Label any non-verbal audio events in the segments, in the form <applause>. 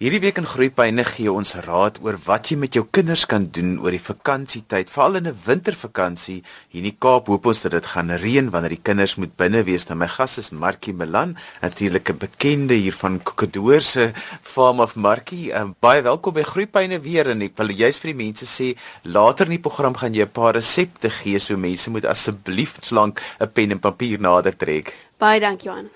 Hierdie week in Groepyne gee ons raad oor wat jy met jou kinders kan doen oor die vakansietyd, veral in 'n wintervakansie. Hier in die Kaap hoop ons dat dit gaan reën wanneer die kinders moet binne wees. Nou my gas is Markie Milan, natuurlik 'n bekende hier van Kokodoor se Farm of Markie. Um, baie welkom by Groepyne weer en ek wil juist vir die mense sê later in die program gaan jy 'n paar resepte gee, so mense moet asseblief slank 'n pen en papier nader trek. Baie dankie Johan.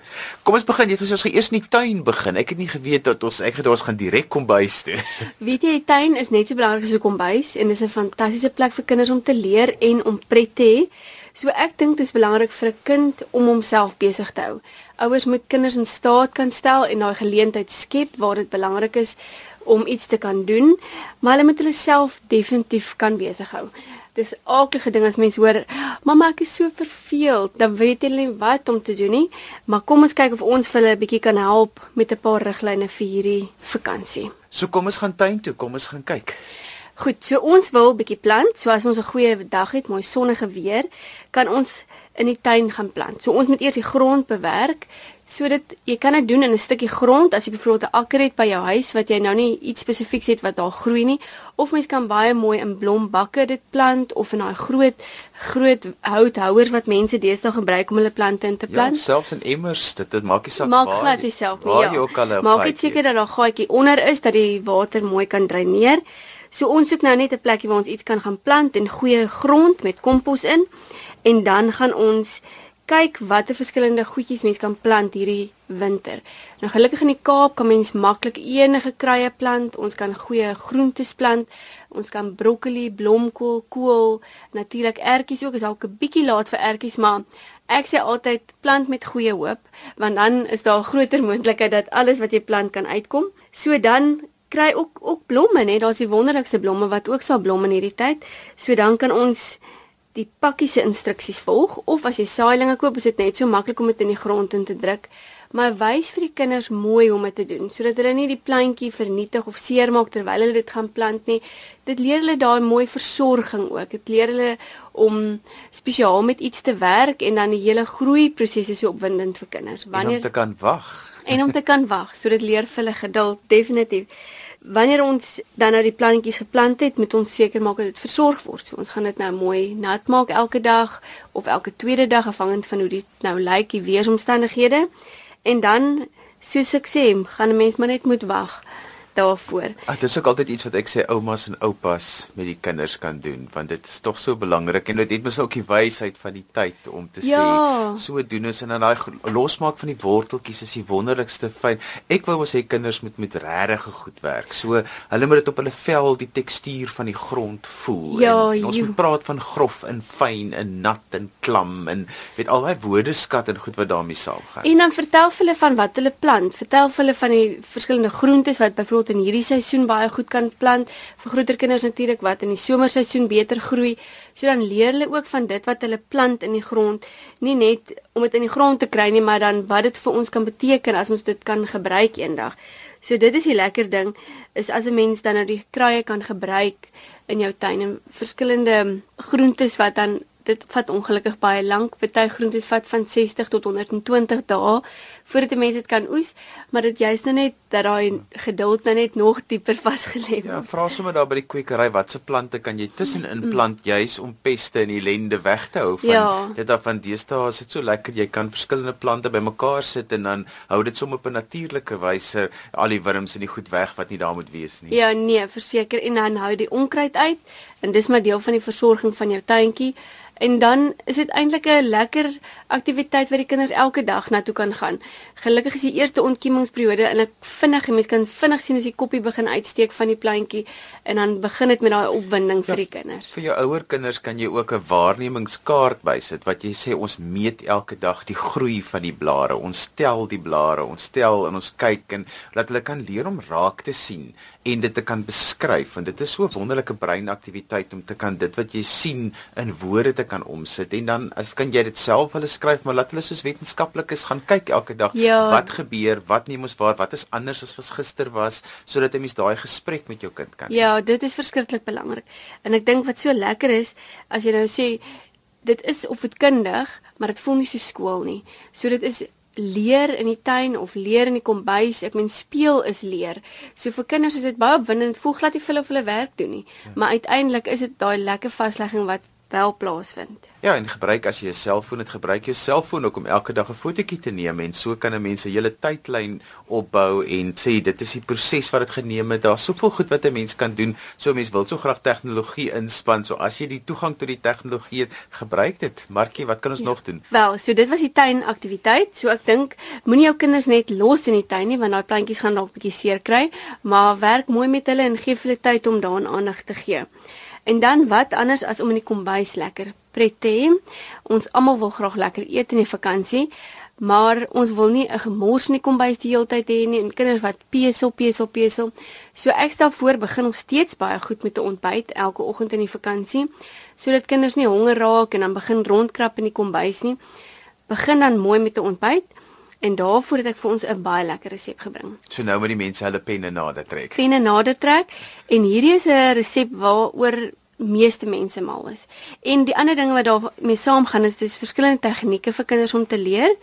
Kom ons begin. Jy het ons eers in die tuin begin. Ek het nie geweet dat ons ek het ons gaan direk kombuis toe. <laughs> Weet jy, die tuin is net so belangrik as die kombuis en dis 'n fantastiese plek vir kinders om te leer en om pret te hê. So ek dink dit is belangrik vir 'n kind om homself besig te hou. Ouers moet kinders in staat kan stel en daai geleentheid skep waar dit belangrik is om iets te kan doen, maar hulle moet hulle self definitief kan besig hou dis aardige ding as mense hoor, mamma ek is so verveeld, dan weet hulle nie wat om te doen nie. Maar kom ons kyk of ons vir hulle 'n bietjie kan help met 'n paar riglyne vir hierdie vakansie. So kom ons gaan tuin toe, kom ons gaan kyk. Goed, so ons wil 'n bietjie plant, so as ons 'n goeie dag het, mooi sonnige weer, kan ons in die tuin gaan plant. So ons moet eers die grond bewerk sodat jy kan dit doen in 'n stukkie grond as jy byvoorbeeld 'n akker het by jou huis wat jy nou nie iets spesifieks het wat daar groei nie of mens kan baie mooi in blombakke dit plant of in daai groot groot houthouers wat mense deesdae gebruik om hulle plante in te ja, plant. Ja, selfs in emmers, dit dit maak nie saak maak waar. Maak glad dieself nie. Ja. Maak dit seker dat daar gaatjie onder is dat die water mooi kan dreineer. So ons soek nou net 'n plekkie waar ons iets kan gaan plant en goeie grond met kompos in en dan gaan ons kyk watter verskillende goedjies mens kan plant hierdie winter. Nou gelukkig in die Kaap kan mens maklik enige kruie plant. Ons kan goeie groentes plant. Ons kan broccoli, blomkool, kool, natuurlik ertjies ook. Is dalk 'n bietjie laat vir ertjies, maar ek sê altyd plant met goeie hoop, want dan is daar <laughs> groter moontlikheid dat alles wat jy plant kan uitkom. So dan kry ook ook blomme, net daar's die wonderlikste blomme wat ook sal blom in hierdie tyd. So dan kan ons die pakkie se instruksies volg of as jy saailinge koop, is dit net so maklik om dit in die grond in te druk. Maar wys vir die kinders mooi hoe om dit te doen sodat hulle nie die plantjie vernietig of seermaak terwyl hulle dit gaan plant nie. Dit leer hulle daai mooi versorging ook. Dit leer hulle om spesiaal met iets te werk en dan die hele groei proses is so opwindend vir kinders. Wanneer en om te kan wag. En om te kan wag, so dit leer vir hulle geduld definitief wanneer ons dan nou die plantjies geplant het, moet ons seker maak dat dit versorg word. So ons gaan dit nou mooi nat maak elke dag of elke tweede dag afhangend van hoe dit nou lyk, die weeromstandighede. En dan soos ek sê, gaan 'n mens maar net moet wag daarvoor. Ag, dit is ook altyd iets wat ek sê oumas en oupas met die kinders kan doen, want dit is tog so belangrik en dit het mos ook die wysheid van die tyd om te ja. sê so doen ons en dan daai losmaak van die worteltjies is die wonderlikste fyn. Ek wil mos hê kinders moet met regte goed werk. So hulle moet dit op hulle vel die tekstuur van die grond voel. Ja, en ons moet praat van grof en fyn en nat en klam en weet al daai woordeskat en goed wat daarmee saamgaan. En dan vertel hulle van wat hulle plant. Vertel hulle van die verskillende groentes wat byvoorbeeld wat in hierdie seisoen baie goed kan plant vir groter kinders natuurlik wat in die somerseisoen beter groei. So dan leer hulle ook van dit wat hulle plant in die grond, nie net om dit in die grond te kry nie, maar dan wat dit vir ons kan beteken as ons dit kan gebruik eendag. So dit is die lekker ding is as 'n mens dan nou die kruie kan gebruik in jou tuin en verskillende groentes wat dan dit vat ongelukkig baie lank. Party groentes vat van 60 tot 120 dae voordat 'n mens dit kan oes, maar dit juist nou net dat daai geduld nou net nog dieper vasgelê word. Ja, vra sommer daar by die kwekery watse plante kan jy tussenin plant juis om peste en ellende weg te hou van ja. dit af van deesdae is dit so lekker jy kan verskillende plante bymekaar sit en dan hou dit sommer op 'n natuurlike wyse al die wurms en die goed weg wat nie daar moet wees nie. Ja, nee, verseker en dan hou die onkruid uit en dis maar deel van die versorging van jou tuintjie. En dan is dit eintlik 'n lekker aktiwiteit wat die kinders elke dag na toe kan gaan. Gelukkig is die eerste ontkiemingsperiode en ek vinnig, mense kan vinnig sien as die koppie begin uitsteek van die plantjie en dan begin dit met daai opwinding vir ja, die kinders. Vir jou ouer kinders kan jy ook 'n waarnemingskaart bysit wat jy sê ons meet elke dag die groei van die blare. Ons tel die blare, ons tel en ons kyk en laat hulle kan leer om raak te sien en dit te kan beskryf want dit is so 'n wonderlike breinaktiwiteit om te kan dit wat jy sien in woorde te kan omsit en dan as kan jy dit self hulle skryf maar laat hulle soos wetenskaplikes gaan kyk elke dag ja. wat gebeur wat neem ons waar wat is anders as wat gister was sodat 'n mens daai gesprek met jou kind kan Ja dit is verskriklik belangrik en ek dink wat so lekker is as jy nou sê dit is opvoedkundig maar dit voel nie so skool nie so dit is leer in die tuin of leer in die kombuis. Ek meen speel is leer. So vir kinders is dit baie opwindend. Voel glad nie vir hulle of hulle werk doen nie. Ja. Maar uiteindelik is dit daai lekker vaslegging wat wel plaasvind. Ja, en gebruik as jy 'n selfoon het, gebruik jou selfoon ook om elke dag 'n fotootjie te neem en so kan 'n mens 'n hele tydlyn opbou en sê dit is die proses wat dit geneem het. Daar's soveel goed wat 'n mens kan doen. So 'n mens wil so graag tegnologie inspann. So as jy die toegang tot die tegnologie het, gebruik dit. Markie, wat kan ons ja. nog doen? Wel, so dit was die tuinaktiwiteit. So ek dink moenie jou kinders net los in die tuin nie want daai plantjies gaan dalk 'n bietjie seer kry, maar werk mooi met hulle en gee hulle tyd om daaraan aandag te gee. En dan wat anders as om in die kombuis lekker pret te hê? Ons almal wil graag lekker eet in die vakansie, maar ons wil nie 'n gemors in die kombuis die hele tyd hê nie en kinders wat pesel, pesel, pesel. So ek stel voor begin ons steeds baie goed met 'n ontbyt elke oggend in die vakansie sodat kinders nie honger raak en dan begin rondkrap in die kombuis nie. Begin dan mooi met 'n ontbyt En daarvoor het ek vir ons 'n baie lekker resep gebring. So nou moet die mense hulle penne nader trek. Penne nader trek en hierdie is 'n resep waaroor meeste mense mal is. En die ander dinge wat daarmee saamgaan is dis verskillende tegnieke vir kinders om te leer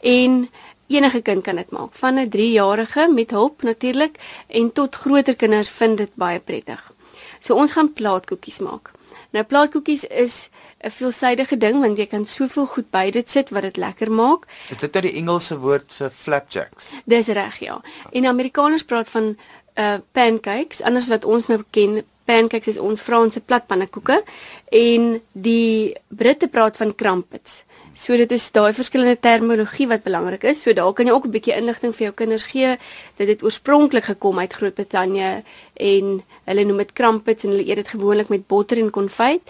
en enige kind kan dit maak van 'n 3-jarige met hulp natuurlik en tot groter kinders vind dit baie prettig. So ons gaan plaatkoekies maak. Nou plaatkoekies is 'n veelsidige ding want jy kan soveel goed by dit sit wat dit lekker maak. Is dit nou die Engelse woord vir flapjacks? Dis reg, ja. En Amerikaners praat van uh pancakes, anders wat ons nou ken, pancakes is ons Franse platpannekoeke en die Britte praat van crumpets. So dit is daai verskillende terminologie wat belangrik is. So daar kan jy ook 'n bietjie inligting vir jou kinders gee dat dit oorspronklik gekom uit Groot-Brittanje en hulle noem dit crumpets en hulle eet dit gewoonlik met botter en konfyt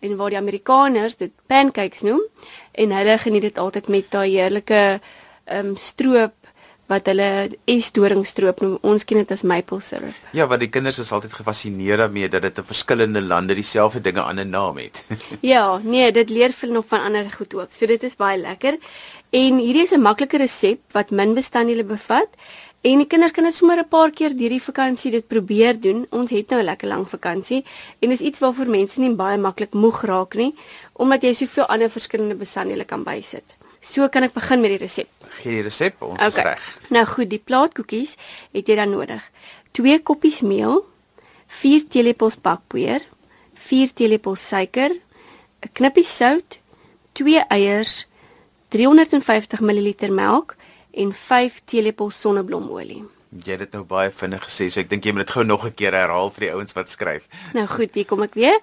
en waar die Amerikaners dit pancakes noem en hulle geniet dit altyd met daai heerlike ehm um, stroop wat hulle esdoringstroop noem. Ons ken dit as maple syrup. Ja, wat die kinders is altyd gefassineer daarmee dat dit in verskillende lande dieselfde dinge aan 'n naam het. <laughs> ja, nee, dit leer vir nog van ander goed ook. So dit is baie lekker. En hierdie is 'n maklike resep wat min bestanddele bevat En die kinders kan dit sommer 'n paar keer hierdie vakansie dit probeer doen. Ons het nou 'n lekker lang vakansie en dis iets waarvoor mense nie baie maklik moeg raak nie, omdat jy soveel ander verskillende bestanddele kan bysit. So kan ek begin met die resep. Gee die resep, ons okay. is reg. Nou goed, die plaatkoekies het jy dan nodig. 2 koppies meel, 4 teelepels bakpoeier, 4 teelepels suiker, 'n knippie sout, 2 eiers, 350 ml melk en 5 teelepels sonneblomolie. Jy het dit nou baie vinnig gesê, so ek dink jy moet dit gou nog 'n keer herhaal vir die ouens wat skryf. Nou goed, hier kom ek weer.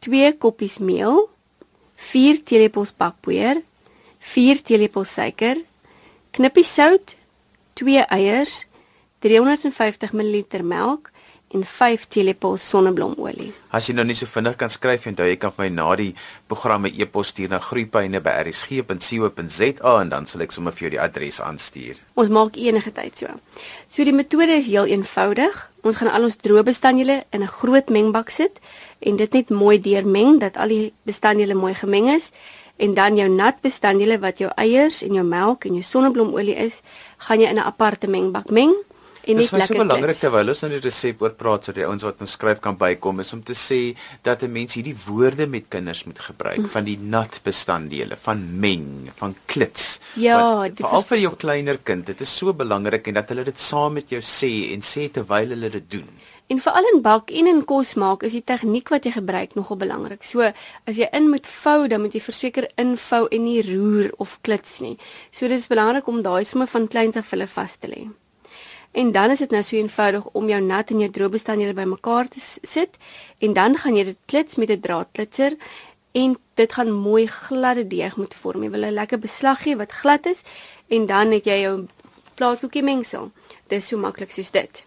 2 koppies meel, 4 teelepels bakpoeier, 4 teelepels suiker, knippie sout, 2 eiers, 350 ml melk en 5 teelepels sonneblomolie. As jy nou nie so vinnig kan skryf en jy kan vir my na die programme e-pos stuur na groeipyne@rsg.co.za en dan sal ek sommer vir jou die adres aanstuur. Ons maak enige tyd so. So die metode is heel eenvoudig. Ons gaan al ons droë bestanddele in 'n groot mengbak sit en dit net mooi deurmeng dat al die bestanddele mooi gemeng is en dan jou nat bestanddele wat jou eiers en jou melk en jou sonneblomolie is, gaan jy in 'n aparte mengbak meng en net lekker. Dit is so belangrik terwyl ons nou die resep oor praat sodat die ouens wat ons skryf kan bykom is om te sê dat 'n mens hierdie woorde met kinders moet gebruik mm. van die nat bestanddele, van meng, van klits. Ja, veral vir jou kleiner kind, dit is so belangrik en dat hulle dit saam met jou sê en sê terwyl hulle dit doen. En veral in bak en in kos maak is die tegniek wat jy gebruik nogal belangrik. So as jy in moet vou, dan moet jy verseker invou en nie roer of klits nie. So dit is belangrik om daai somme van kleins af hulle vas te lê. En dan is dit nou so eenvoudig om jou nat en jou droë bestanddele bymekaar te sit en dan gaan jy dit klits met 'n draadklitser en dit gaan mooi gladde deeg moet vorm. Jy wil 'n lekker beslag gee wat glad is en dan het jy jou plaatkoekie mengsel. Dit is so maklik soos dit.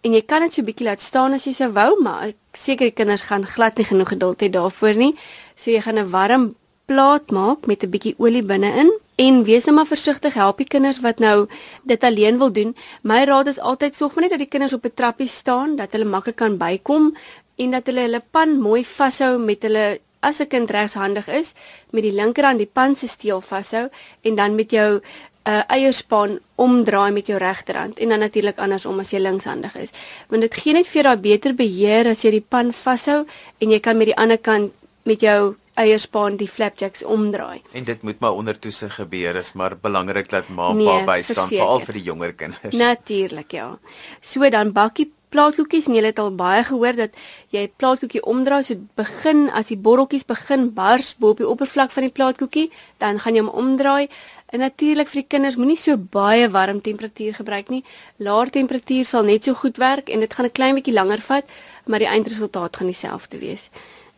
En jy kan dit so 'n bietjie laat staan as jy sou wou, maar ek seker die kinders gaan glad nie genoeg geduld hê daarvoor nie. So jy gaan 'n warm plaat maak met 'n bietjie olie binne-in en wees net maar versigtig help die kinders wat nou dit alleen wil doen. My raad is altyd sorg maar net dat die kinders op 'n trappie staan dat hulle maklik kan bykom en dat hulle hulle pan mooi vashou met hulle as 'n kind regshandig is met die linkerhand die pan se steel vashou en dan met jou uh, eierspan omdraai met jou regterhand en dan natuurlik andersom as jy linkshandig is. Want dit gee net vir jou daai beter beheer as jy die pan vashou en jy kan met die ander kant met jou eierspan die flapjacks omdraai. En dit moet maar onder toesig gebeur, is maar belangrik dat ma en pa nee, bystaan veral vir die jonger kinders. Natuurlik, ja. So dan bakkie plaatkoekies en jy het al baie gehoor dat jy plaatkoekie omdraai so begin as die borreltjies begin bars bo op die oppervlak van die plaatkoekie, dan gaan jy hom omdraai. En natuurlik vir die kinders moenie so baie warm temperatuur gebruik nie. Laer temperatuur sal net so goed werk en dit gaan 'n klein bietjie langer vat, maar die eindresultaat gaan dieselfde wees.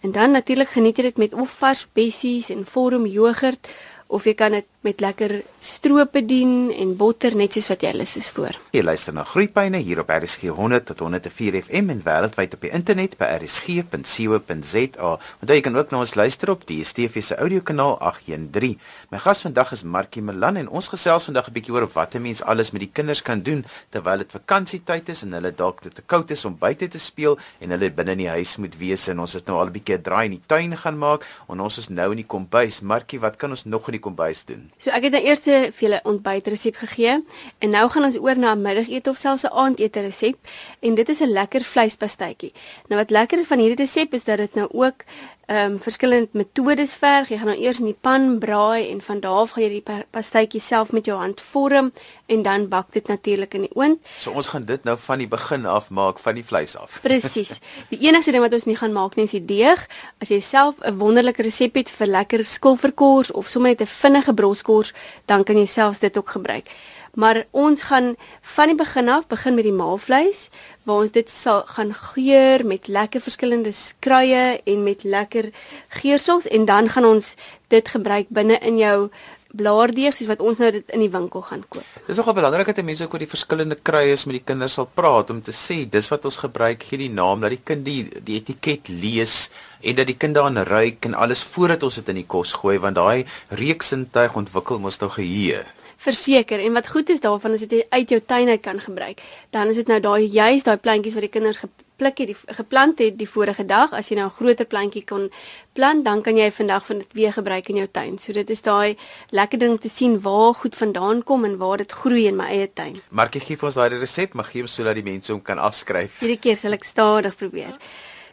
En dan natuurlik geniet jy dit met of vars bessies en vorm jogurt of jy kan dit met lekker stroop bedien en botter net soos wat jy lus is voor. Jy luister na Groepyne hier op RSG 100 tot 104 FM en wêreldwyd op die internet by rsg.co.za. Onthou jy kan ook na ons luister op die DSTV se audiokanaal 813. My gas vandag is Markie Melan en ons gesels vandag 'n bietjie oor wat 'n mens alles met die kinders kan doen terwyl dit vakansietyd is en hulle dalk te koud is om buite te speel en hulle binne in die huis moet wees en ons het nou al 'n bietjie 'n draai in die tuin gaan maak en ons is nou in die kombuis. Markie, wat kan ons nog in die kombuis doen? So ek het nou eers vir julle ontbytresep gegee en nou gaan ons oor na 'n middagete of selfs 'n aandete resep en dit is 'n lekker vleispastytjie. Nou wat lekker is van hierdie resep is dat dit nou ook ehm um, verskillende metodes verg. Jy gaan nou eers in die pan braai en van daar af gaan jy die pastytjie self met jou hand vorm en dan bak dit natuurlik in die oond. So ons gaan dit nou van die begin af maak van die vleis af. <laughs> Presies. Die enigste ding wat ons nie gaan maak nie is die deeg. As jy self 'n wonderlike resep het vir lekker skilverkors of sommer net 'n vinnige broskors, dan kan jy selfs dit ook gebruik maar ons gaan van die begin af begin met die maalvleis waar ons dit sal gaan geur met lekker verskillende kruie en met lekker geursels en dan gaan ons dit gebruik binne in jou blaardeeg soos wat ons nou dit in die winkel gaan koop. Dis nogal belangrik dat mense ook oor die verskillende kruie met die kinders sal praat om te sê dis wat ons gebruik gee die naam dat die kind die, die etiket lees en dat die kind daarin ruik en alles voordat ons dit in die kos gooi want daai reuksintuig ontwikkel mos nou geheue verseker en wat goed is daarvan is dit jy uit jou tuin uit kan gebruik. Dan is dit nou daai juist daai plantjies wat die kinders gepluk het, die geplant het die vorige dag. As jy nou 'n groter plantjie kon plant, dan kan jy vandag van dit weer gebruik in jou tuin. So dit is daai lekker ding om te sien waar goed vandaan kom en waar dit groei in my eie tuin. Markie gee vir ons daai resep, mag gee hom sodat die mense hom kan afskryf. Hierdie keer sal ek stadig probeer.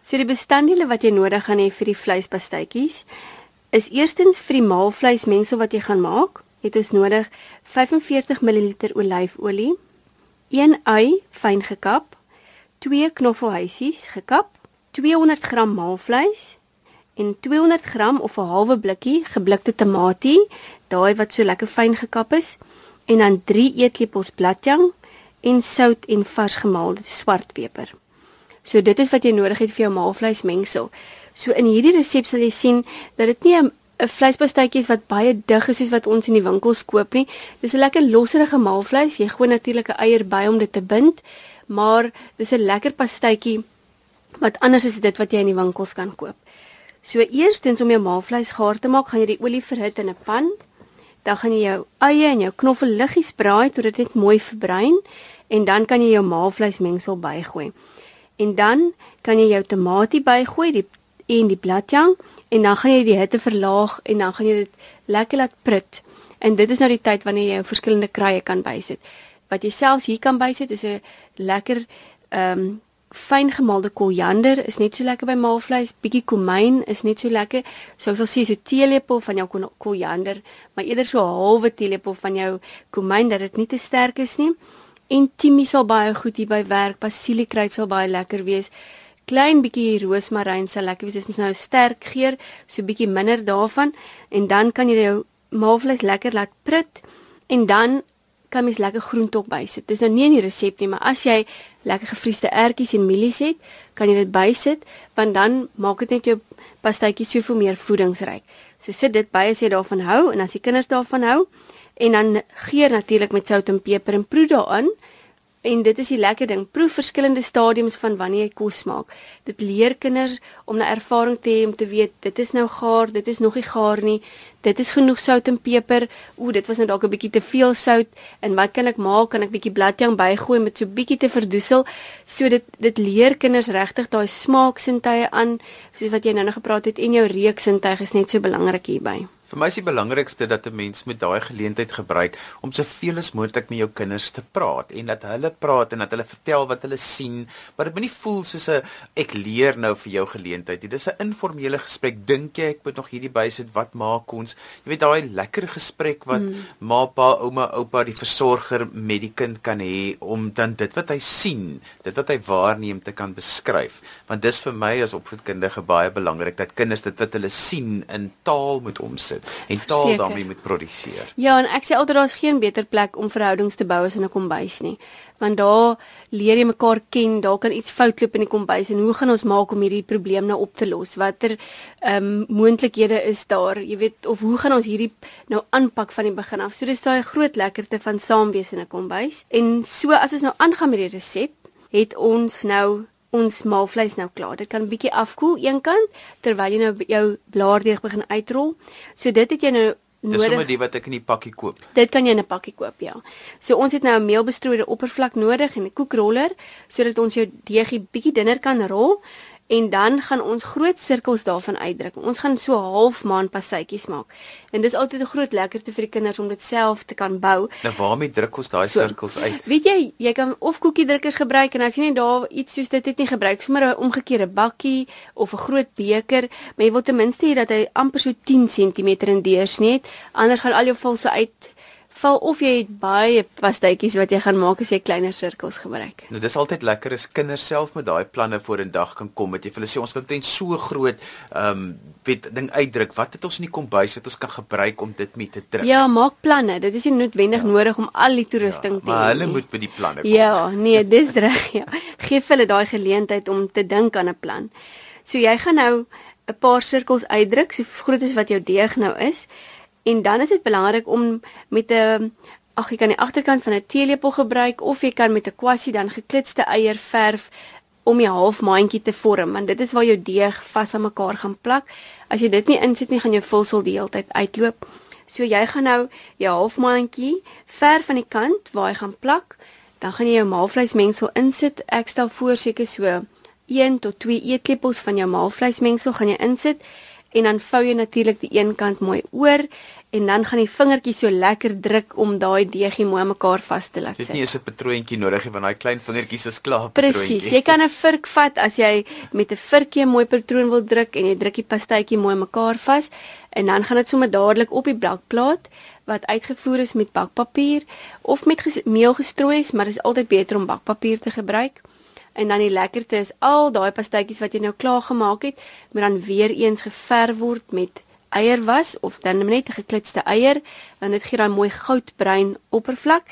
So die bestanddele wat jy nodig gaan hê vir die vleispastytjies is eerstens vir die maalvleismengsel wat jy gaan maak het ons nodig 45 ml olyfolie, 1 ui fyn gekap, 2 knoffelhuisies gekap, 200 g maalvleis en 200 g of 'n halwe blikkie geblikte tamatie, daai wat so lekker fyn gekap is, en dan 3 eetlepels bladjang en sout en vars gemaalde swartpeper. So dit is wat jy nodig het vir jou maalvleismengsel. So in hierdie resep sal jy sien dat dit nie 'n 'n vleispastytjies wat baie dig is soos wat ons in die winkels koop nie. Dis 'n lekker losserige maalvleis. Jy gooi natuurlik 'n eier by om dit te bind, maar dis 'n lekker pastytjie wat anders is dit wat jy in die winkels kan koop. So eerstens om jou maalvleis gaar te maak, gaan jy die olie verhit in 'n pan. Dan gaan jy jou eie en jou knoffel liggies braai tot dit net mooi verbruin en dan kan jy jou maalvleismengsel bygooi. En dan kan jy jou tamatie bygooi, die en die bladjang en dan gaan jy die hitte verlaag en dan gaan jy dit lekker laat prut. En dit is nou die tyd wanneer jy jou verskillende kruie kan bysit. Wat jy selfs hier kan bysit is 'n lekker ehm um, fyn gemaalde koriander is net so lekker by maalvleis. Bietjie komyn is net so lekker. So ek sal sê so teelepel van jou koriander, maar eerder so 'n halwe teelepel van jou komyn dat dit nie te sterk is nie. En timie sal baie goed hier by werk. Basiliekruid sal baie lekker wees klein bietjie roosmaryn sal lekker wees. Dit moet nou sterk geur, so bietjie minder daarvan en dan kan jy jou maalvleis lekker laat prut en dan kan mens lekker groente ook bysit. Dis nou nie in die resep nie, maar as jy lekker gefriesde ertjies en mielies het, kan jy dit bysit want dan maak dit net jou pastytjie soveel meer voedingsryk. So sit dit by as jy daarvan hou en as die kinders daarvan hou en dan geur natuurlik met sout en peper en proe daarin. En dit is die lekker ding, proef verskillende stadiums van wanneer jy kos maak. Dit leer kinders om 'n ervaring te hê om te weet dit is nou gaar, dit is nog nie gaar nie. Dit is genoeg sout en peper. Ooh, dit was nou dalk 'n bietjie te veel sout. En wat kan ek maak? Kan ek bietjie bladjang bygooi met so bietjie te verdoesel? So dit dit leer kinders regtig daai smaaksintuie aan, soos wat jy nou nog gepraat het en jou reuksintuig is net so belangrik hierby. Vir my is die belangrikste dat 'n mens met daai geleentheid gebruik om soveel as moontlik met jou kinders te praat en dat hulle praat en dat hulle vertel wat hulle sien, maar dit moet nie voel soos 'n ek leer nou vir jou geleentheid nie. Dis 'n informele gesprek. Dink jy ek moet nog hierdie bysit? Wat maak ons? Jy weet daai lekker gesprek wat hmm. ma, pa, ouma, oupa, die versorger met die kind kan hê om dan dit wat hy sien, dit wat hy waarneem te kan beskryf. Want dis vir my as opvoedkundige baie belangrik dat kinders dit wat hulle sien in taal moet omsit sit en taal Seker. daarmee moet produseer. Ja, en ek sê altyd daar's geen beter plek om verhoudings te bou as in 'n kombuis nie. Want daar leer jy mekaar ken, daar kan iets fout loop in die kombuis en hoe gaan ons maak om hierdie probleem nou op te los? Watter ehm um, moontlikhede is daar? Jy weet of hoe gaan ons hierdie nou aanpak van die begin af? So dis daai groot lekkerte van saam wees in 'n kombuis. En so as ons nou aangaan met die resep, het ons nou ons maalvleis nou klaar. Dit kan 'n bietjie afkoel eenkant terwyl jy nou jou blaardeeg begin uitrol. So dit het jy nou nodig. Dis sommer die wat ek in die pakkie koop. Dit kan jy in 'n pakkie koop, ja. So ons het nou 'n meelbestrooide oppervlak nodig en 'n koekroller sodat ons jou deegie bietjie dunner kan rol en dan gaan ons groot sirkels daarvan uitdruk. Ons gaan so half maan passuitjies maak. En dis altyd 'n groot lekkerte vir die kinders om dit self te kan bou. Nou waarmee druk ons daai so, sirkels uit? Weet jy, jy kan of koekiedrukkers gebruik en as jy net daar iets soos dit het nie gebruik, sommer 'n omgekeerde bakkie of 'n groot beker, maar jy wil ten minste hê dat hy amper so 10 cm in deursnee het. Anders gaan al jou vol so uit val of jy het baie pastytjies wat jy gaan maak as jy kleiner sirkels gebruik. Nou dis altyd lekker as kinders self met daai planne voor in dag kan kom met jy vir hulle sê ons kan teen so groot ehm um, weet ding uitdruk. Wat het ons in die kombuis wat ons kan gebruik om dit mee te druk? Ja, maak planne. Dit is nie noodwendig ja. nodig om al die toerusting ja, te hê. Maar hulle moet by die planne kom. Ja, nee, dis reg. Ja. Geef hulle daai geleentheid om te dink aan 'n plan. So jy gaan nou 'n paar sirkels uitdruk so groot as wat jou deeg nou is. En dan is dit belangrik om met 'n ag jy kan die agterkant van 'n teelepel gebruik of jy kan met 'n kwassie dan geklitste eier verf om die halfmaandjie te vorm want dit is waar jou deeg vas aan mekaar gaan plak. As jy dit nie insit nie, gaan jou vulsel die hele tyd uitloop. So jy gaan nou jou halfmaandjie verf aan die kant waar hy gaan plak. Dan gaan jy jou maalvleismengsel insit. Ek stel voor seker so 1 tot 2 eetlepels van jou maalvleismengsel gaan jy insit en dan vou jy natuurlik die een kant mooi oor en dan gaan die vingertjies so lekker druk om daai deegie mooi mekaar vas te laat sit. Dit nie is 'n patroontjie nodig nie want daai klein vingertjies is klaar patroontjie. Presies. Jy kan 'n vurk vat as jy met 'n vurkie 'n mooi patroon wil druk en jy druk die pastytjie mooi mekaar vas en dan gaan dit sommer dadelik op die bakplaat wat uitgevoer is met bakpapier of met meel gestrooi is, maar dit is altyd beter om bakpapier te gebruik. En dan die lekkerte is al daai pastytjies wat jy nou klaar gemaak het, moet dan weer eens geverf word met eierwas of dan net 'n geklitste eier, dan dit gee daai mooi goudbruin oppervlak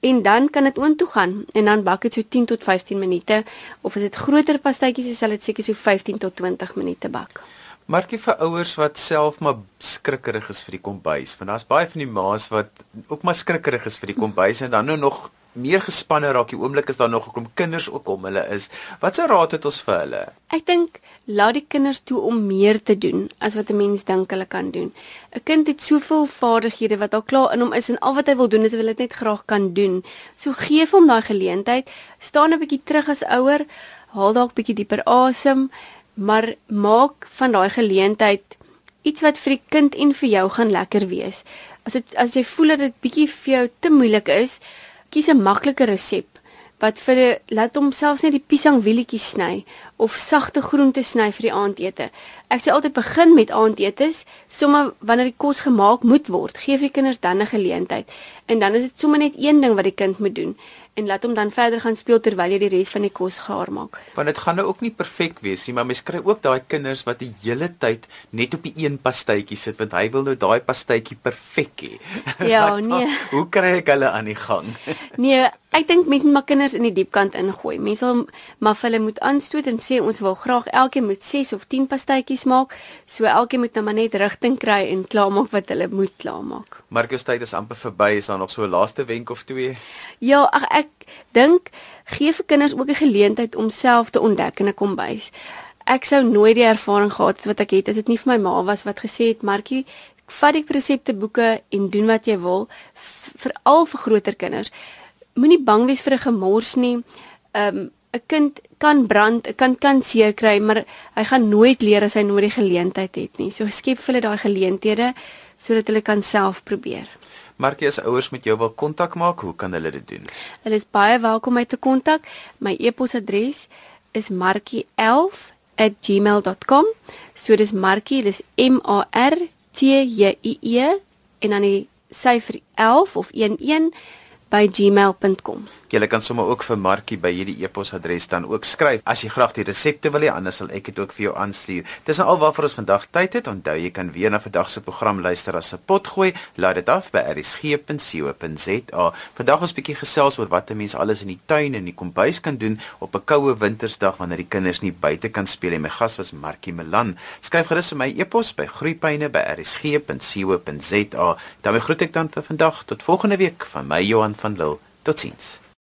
en dan kan dit oontoe gaan en dan bak dit so 10 tot 15 minute of as dit groter pastytjies is, sal dit seker so 15 tot 20 minute bak. Markie vir ouers wat self maar skrikkerig is vir die kombuis, want daar's baie van die ma's wat ook maar skrikkerig is vir die kombuis en dan nou nog meer gespanne raak die oomblik is daar nog gekom kinders ook om hulle is. Wat se raad het ons vir hulle? Ek dink laat die kinders toe om meer te doen as wat 'n mens dink hulle kan doen. 'n Kind het soveel vaardighede wat al klaar in hom is en al wat hy wil doen is wil dit net graag kan doen. So gee hom daai geleentheid, staan 'n bietjie terug as ouer, haal dalk bietjie dieper asem, maar maak van daai geleentheid iets wat vir die kind en vir jou gaan lekker wees. As dit as jy voel dat dit bietjie vir jou te moeilik is, kies 'n maklike resep wat vir laat hom selfs net die piesangwielietjies sny of sagte groente sny vir die aandete. Ek sê altyd begin met aandetes, sommer wanneer die kos gemaak moet word, gee vir kinders dan 'n geleentheid. En dan is dit sommer net een ding wat die kind moet doen en laat hom dan verder gaan speel terwyl jy die res van die kos gaar maak. Want dit gaan nou ook nie perfek wees nie, maar mens kry ook daai kinders wat die hele tyd net op die een pastytjie sit want hy wil nou daai pastytjie perfek hê. <laughs> Ja, nee. <laughs> Hoe kry ek hulle aan die gang? nee, ek dink mense moet maar kinders in die diep kant ingooi. Mense sal maar hulle moet aanstoot en sê ons wil graag elkeen moet 6 of 10 pastytjies maak. So elkeen moet nou maar net rigting kry en klaarmaak wat hulle moet klaarmaak. Markus tyd is amper verby. Is daar nog so 'n laaste wenk of twee? Ja, ag ek dink gee vir kinders ook 'n geleentheid om self te ontdek in 'n kombuis. Ek sou nooit die ervaring gehad het wat ek het as dit nie vir my ma was wat gesê het Markie, vat die resepteboeke en doen wat jy wil, veral vir groter kinders. Moenie bang wees vir 'n gemors nie. Ehm um, 'n kind kan brand, 'n kind kan seer kry, maar hy gaan nooit leer as hy nooit die geleentheid het nie. So skep vir hulle daai geleenthede sodat hulle kan self probeer. Markie as ouers met jou wil kontak maak, hoe kan hulle dit doen? Hulle is baie welkom om my te kontak. My e-posadres is markie11@gmail.com. So dis Markie, dis M A R T J I E en dan die syfer 11 of 11 by gmail.com. Jy kan sommer ook vir Markie by hierdie e-posadres dan ook skryf as jy graag die resepte wil hê, anders sal ek dit ook vir jou aanstuur. Dis nou alwaarvoor ons vandag tyd het. Onthou jy kan weer na vandag se program luister as 'n pot gooi. Laat dit af by rsg.co.za. Vandag ons bietjie gesels oor wat 'n mens alles in die tuin en die kombuis kan doen op 'n koue wintersdag wanneer die kinders nie buite kan speel nie. My gas was Markie Melan. Skryf gerus vir my e-pos by groeipyne@rsg.co.za. Dan groet ek dan vir vandag tot volgende week van my Johan van Lille. Totsiens.